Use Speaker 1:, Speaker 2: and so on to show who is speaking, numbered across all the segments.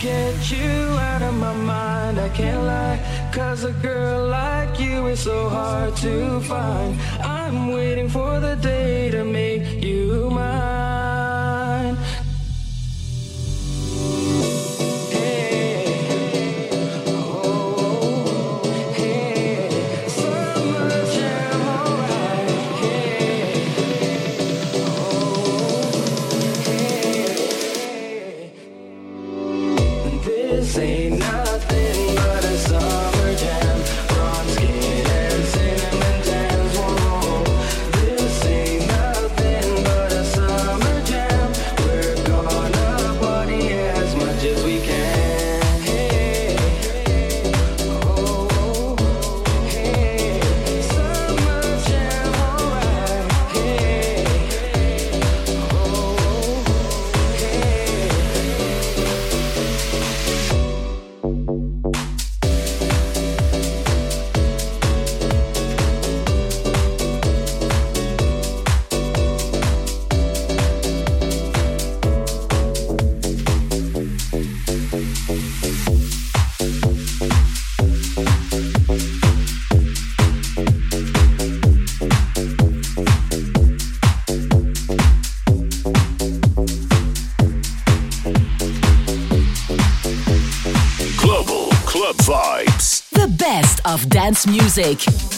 Speaker 1: get you out of
Speaker 2: my
Speaker 1: mind, I can't lie Cause a girl like you
Speaker 3: is so hard to find. I'm waiting for the day to make you mine. dance
Speaker 4: music.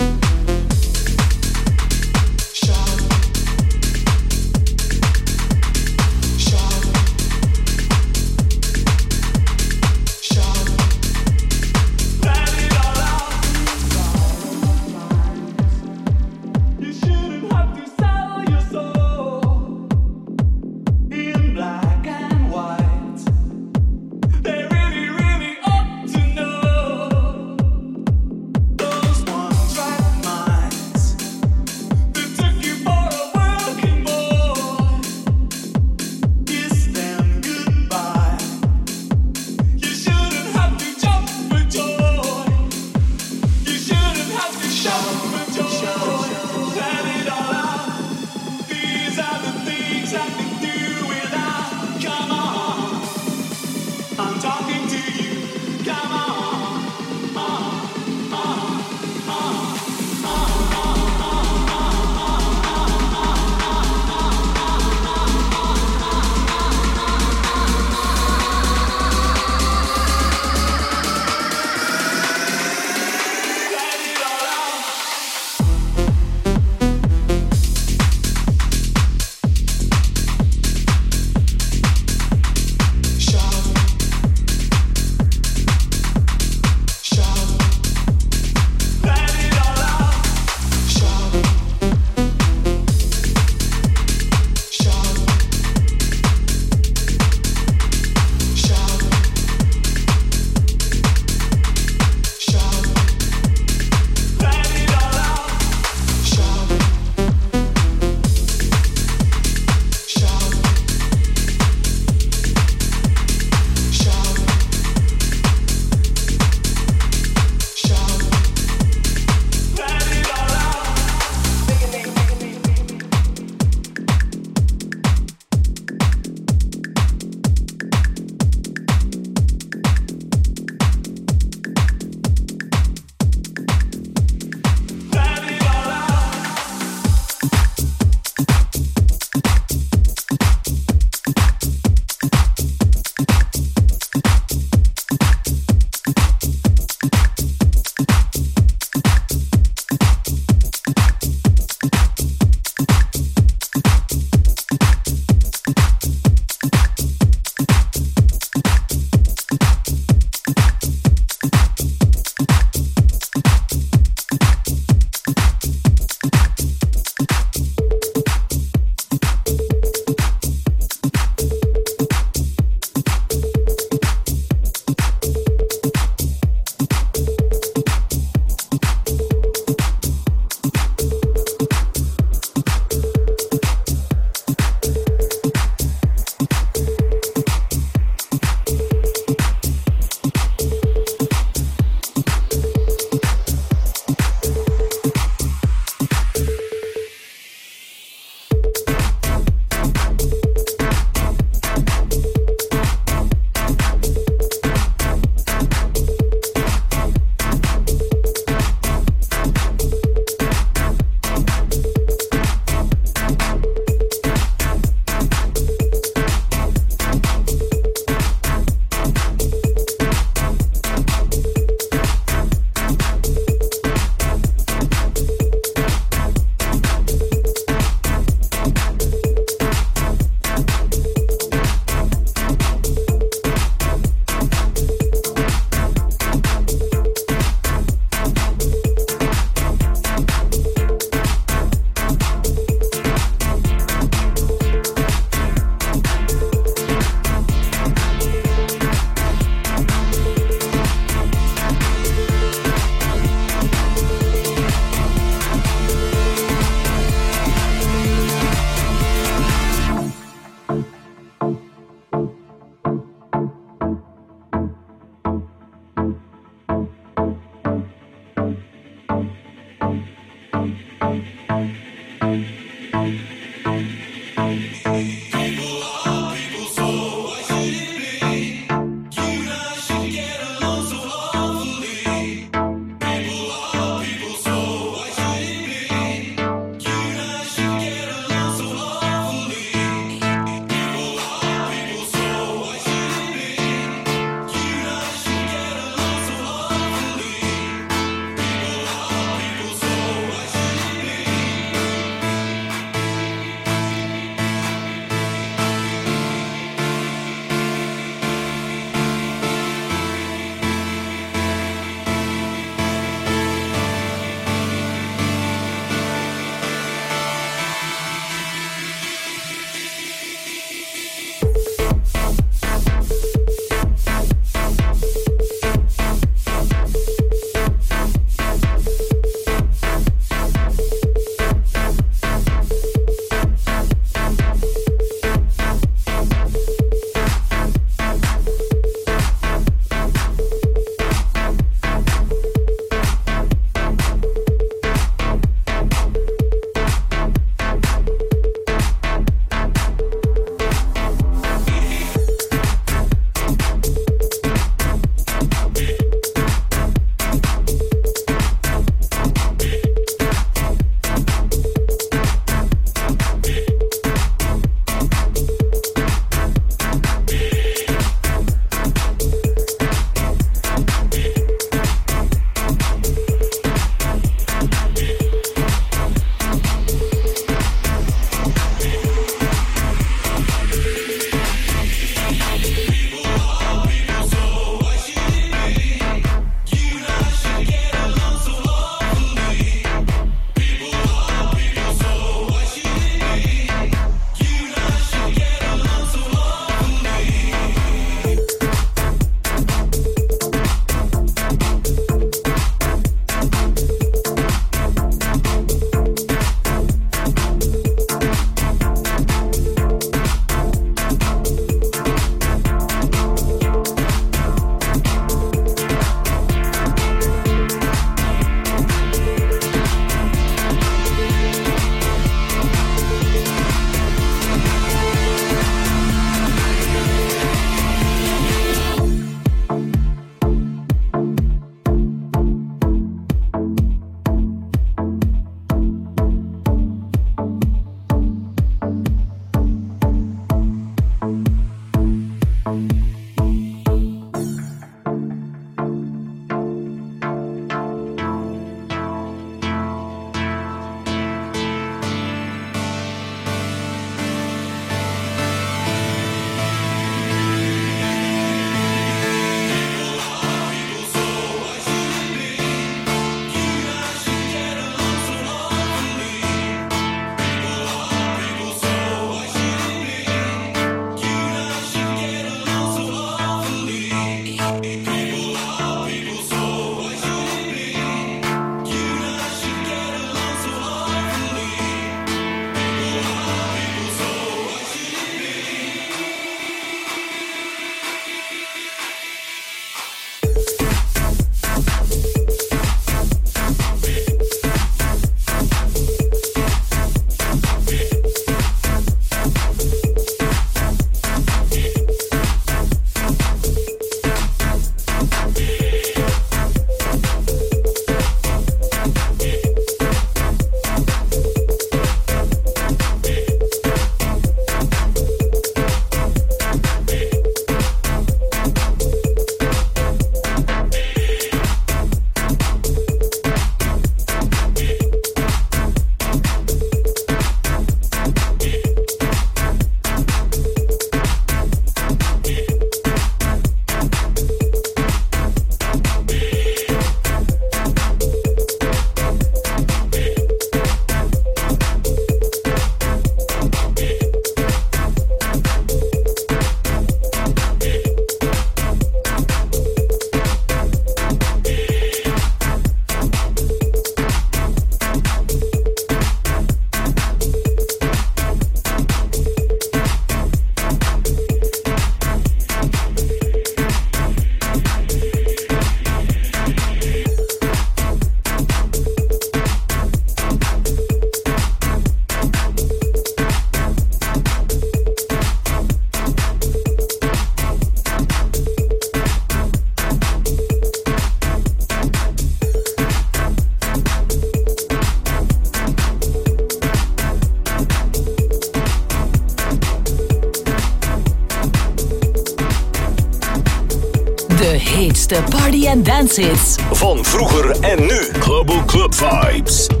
Speaker 4: Party and dance hits.
Speaker 1: Van vroeger en nu. Global Club Vibes.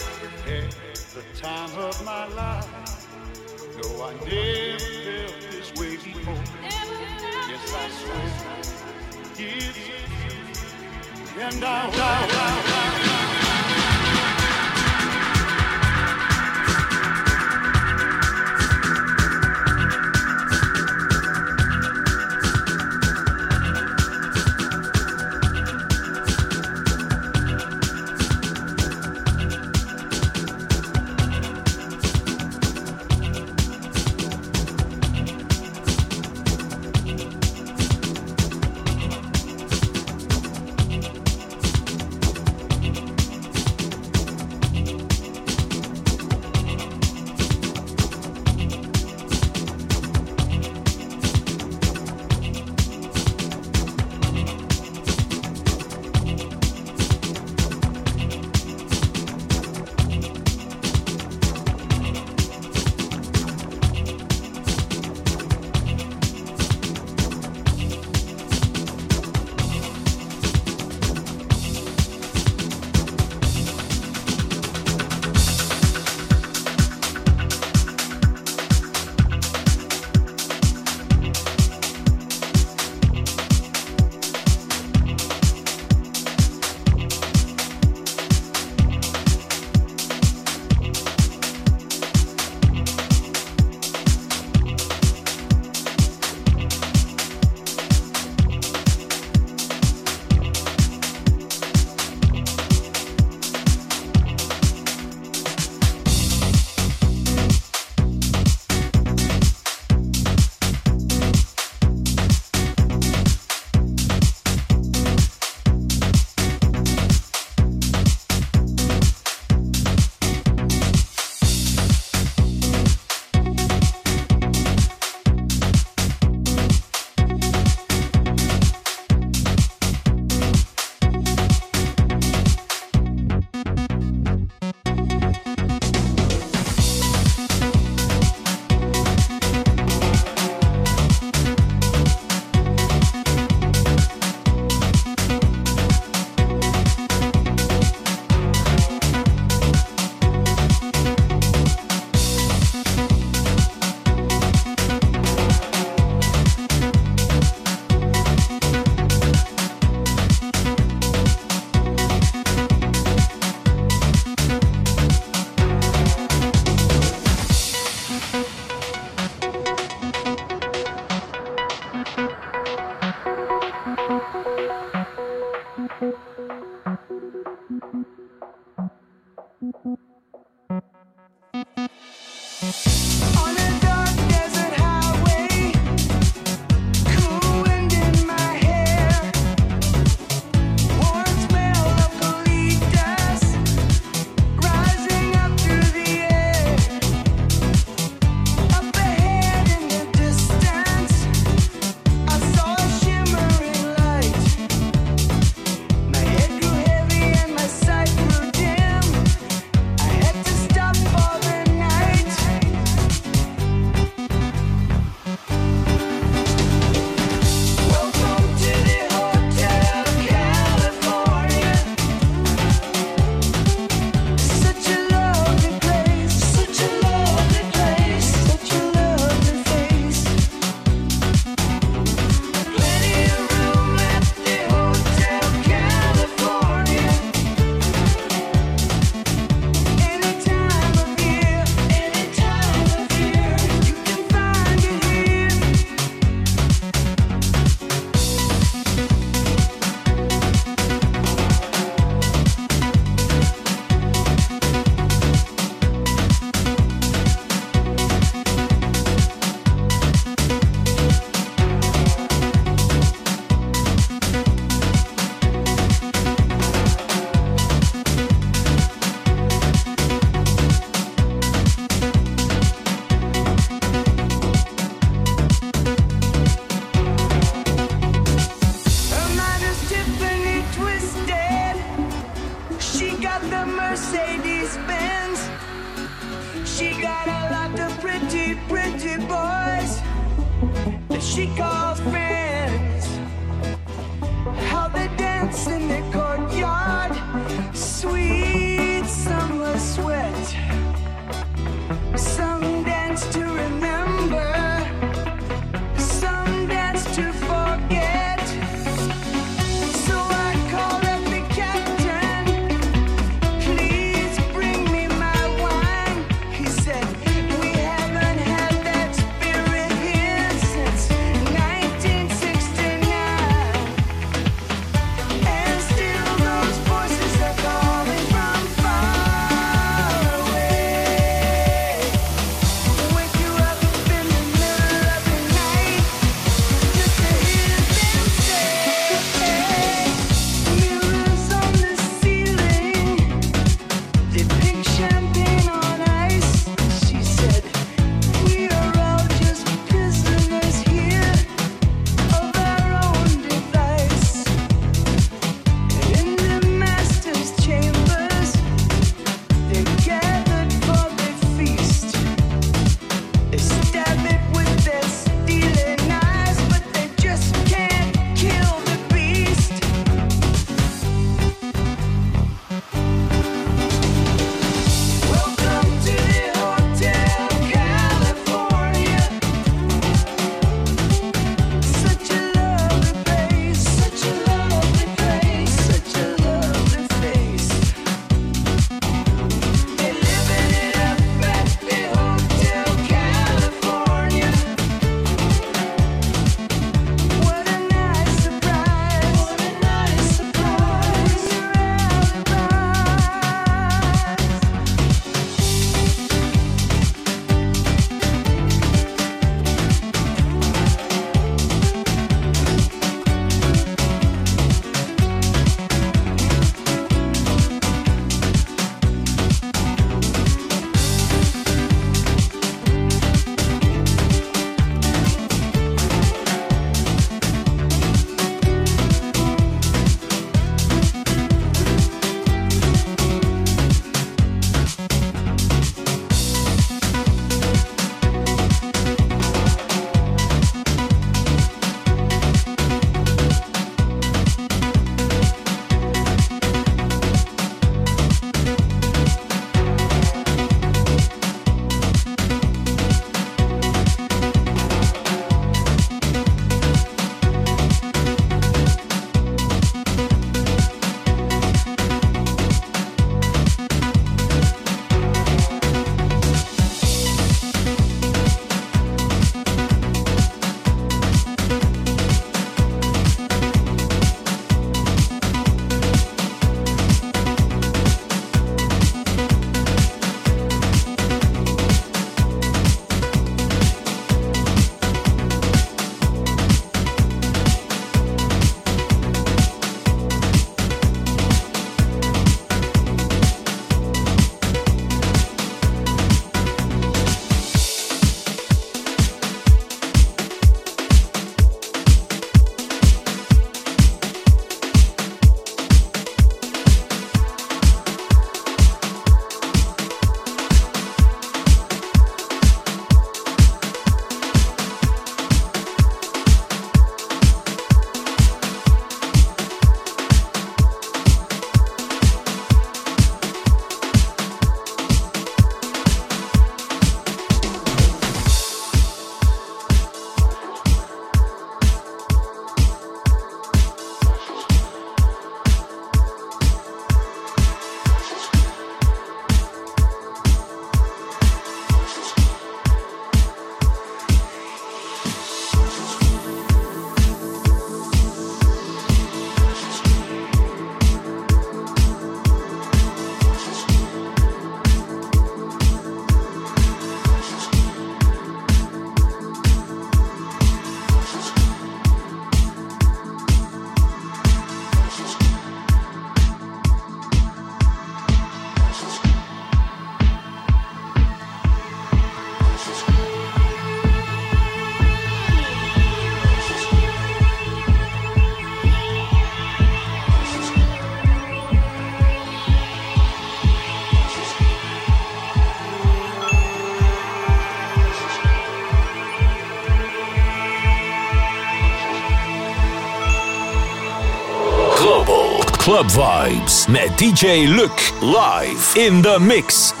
Speaker 5: Club Vibes met DJ Luc live in the mix.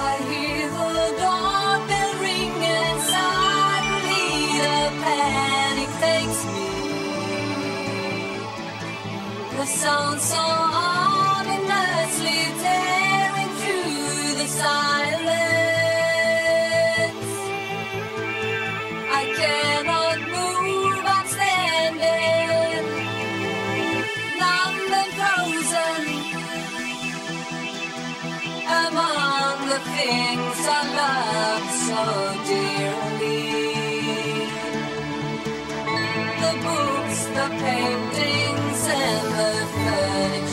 Speaker 5: things I
Speaker 6: love so dearly. The books, the
Speaker 7: paintings, and the furniture.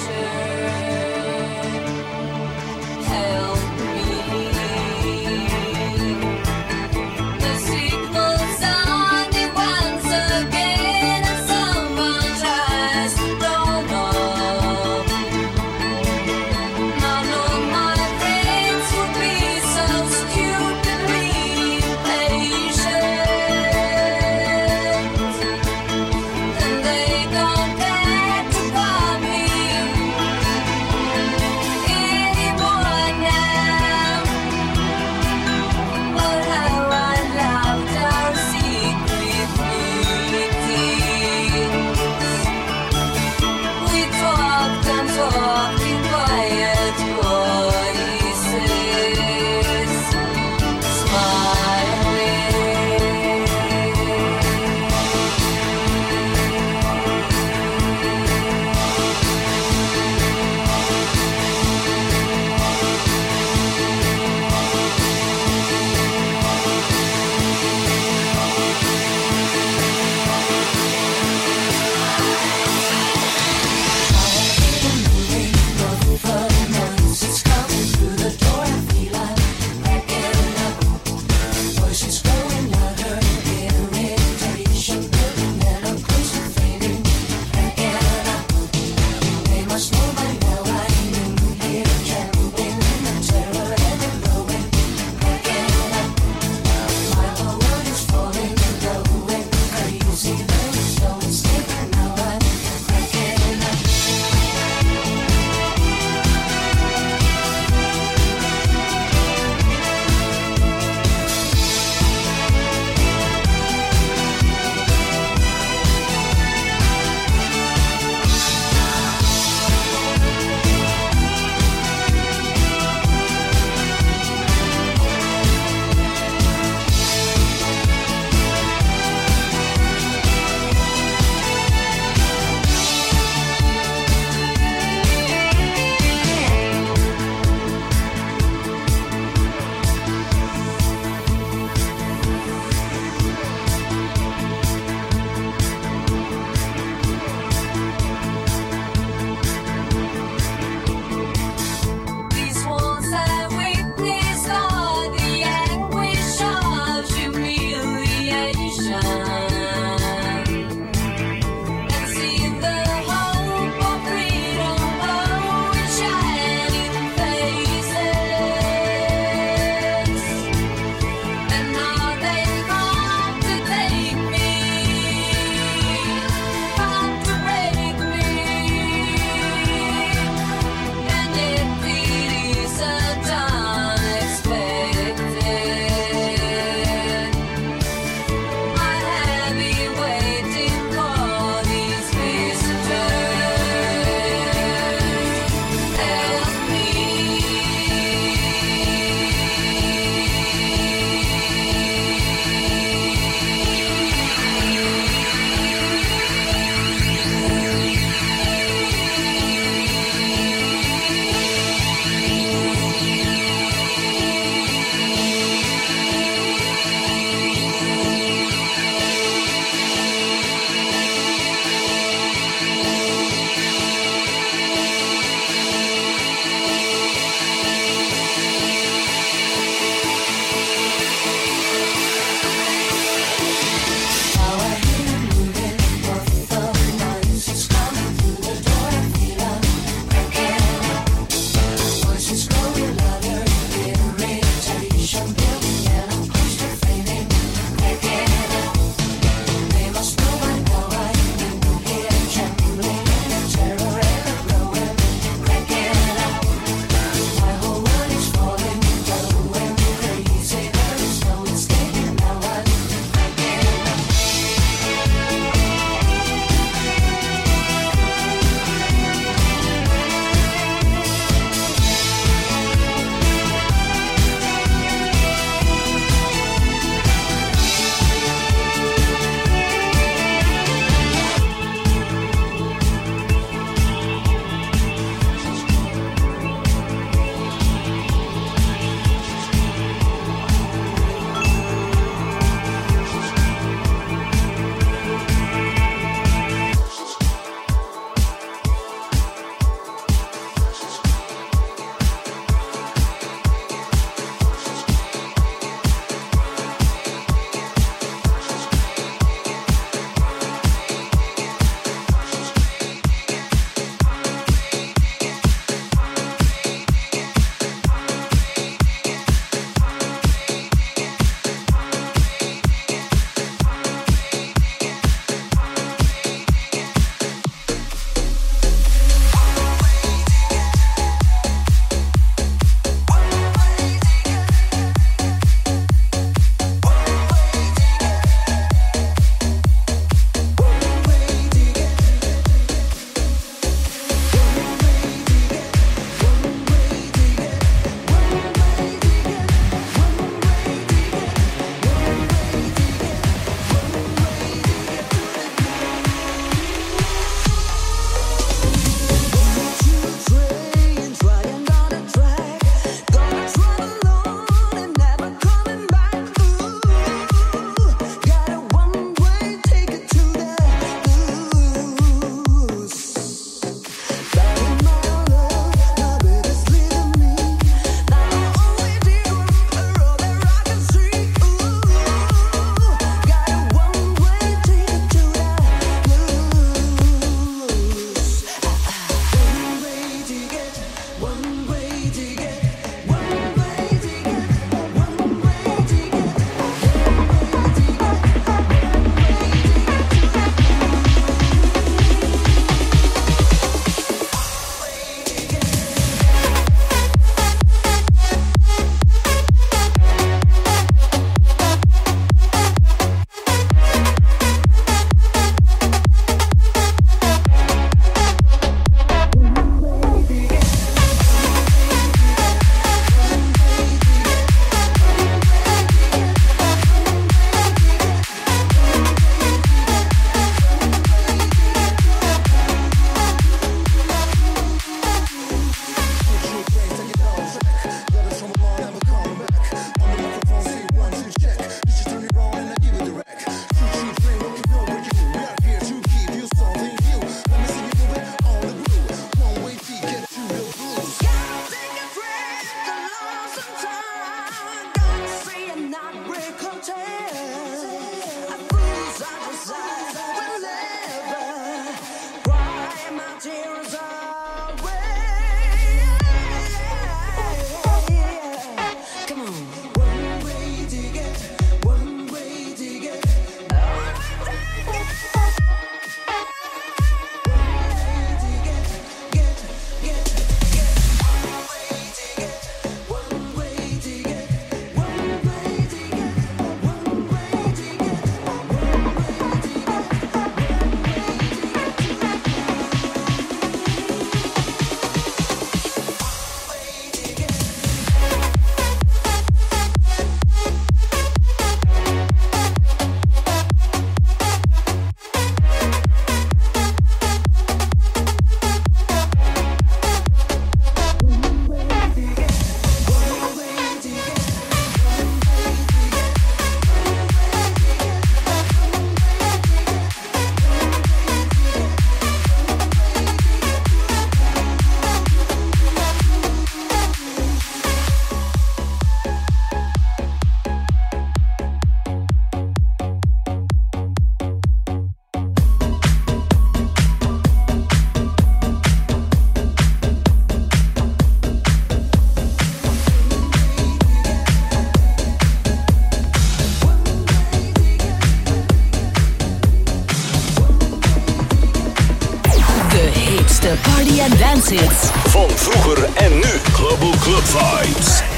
Speaker 7: de party Advances. dance. Van vroeger en nu.
Speaker 1: Global Club Vibes.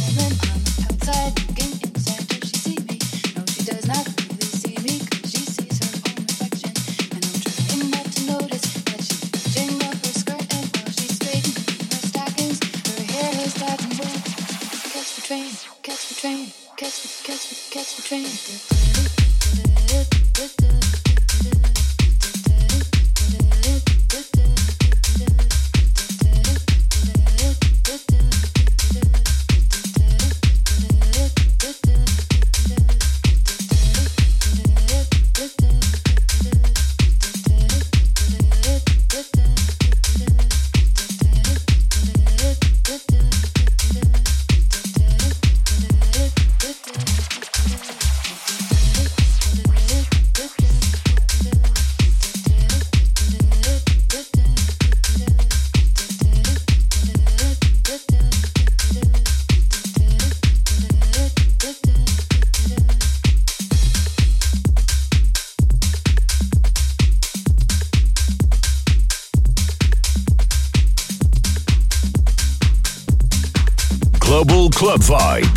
Speaker 8: Global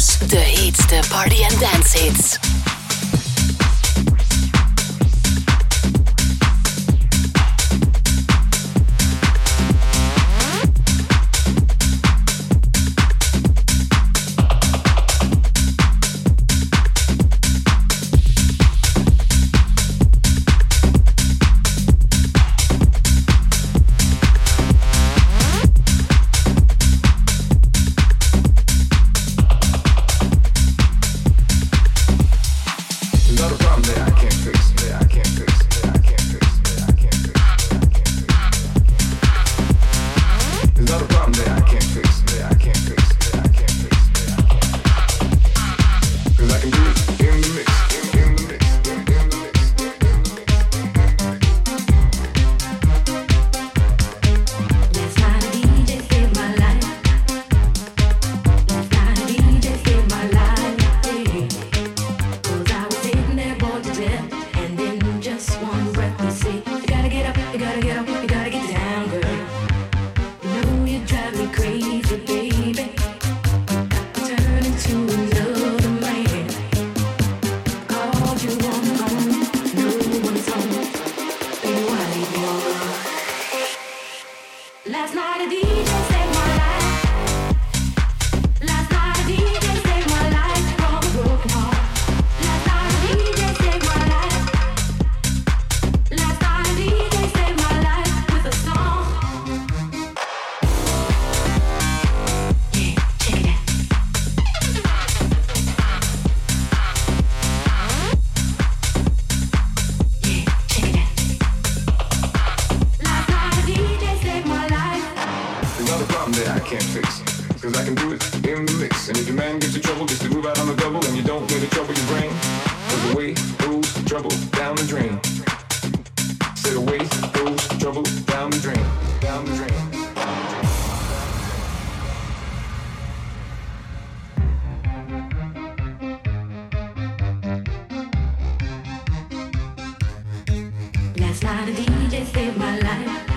Speaker 8: A
Speaker 9: DJ saved my life.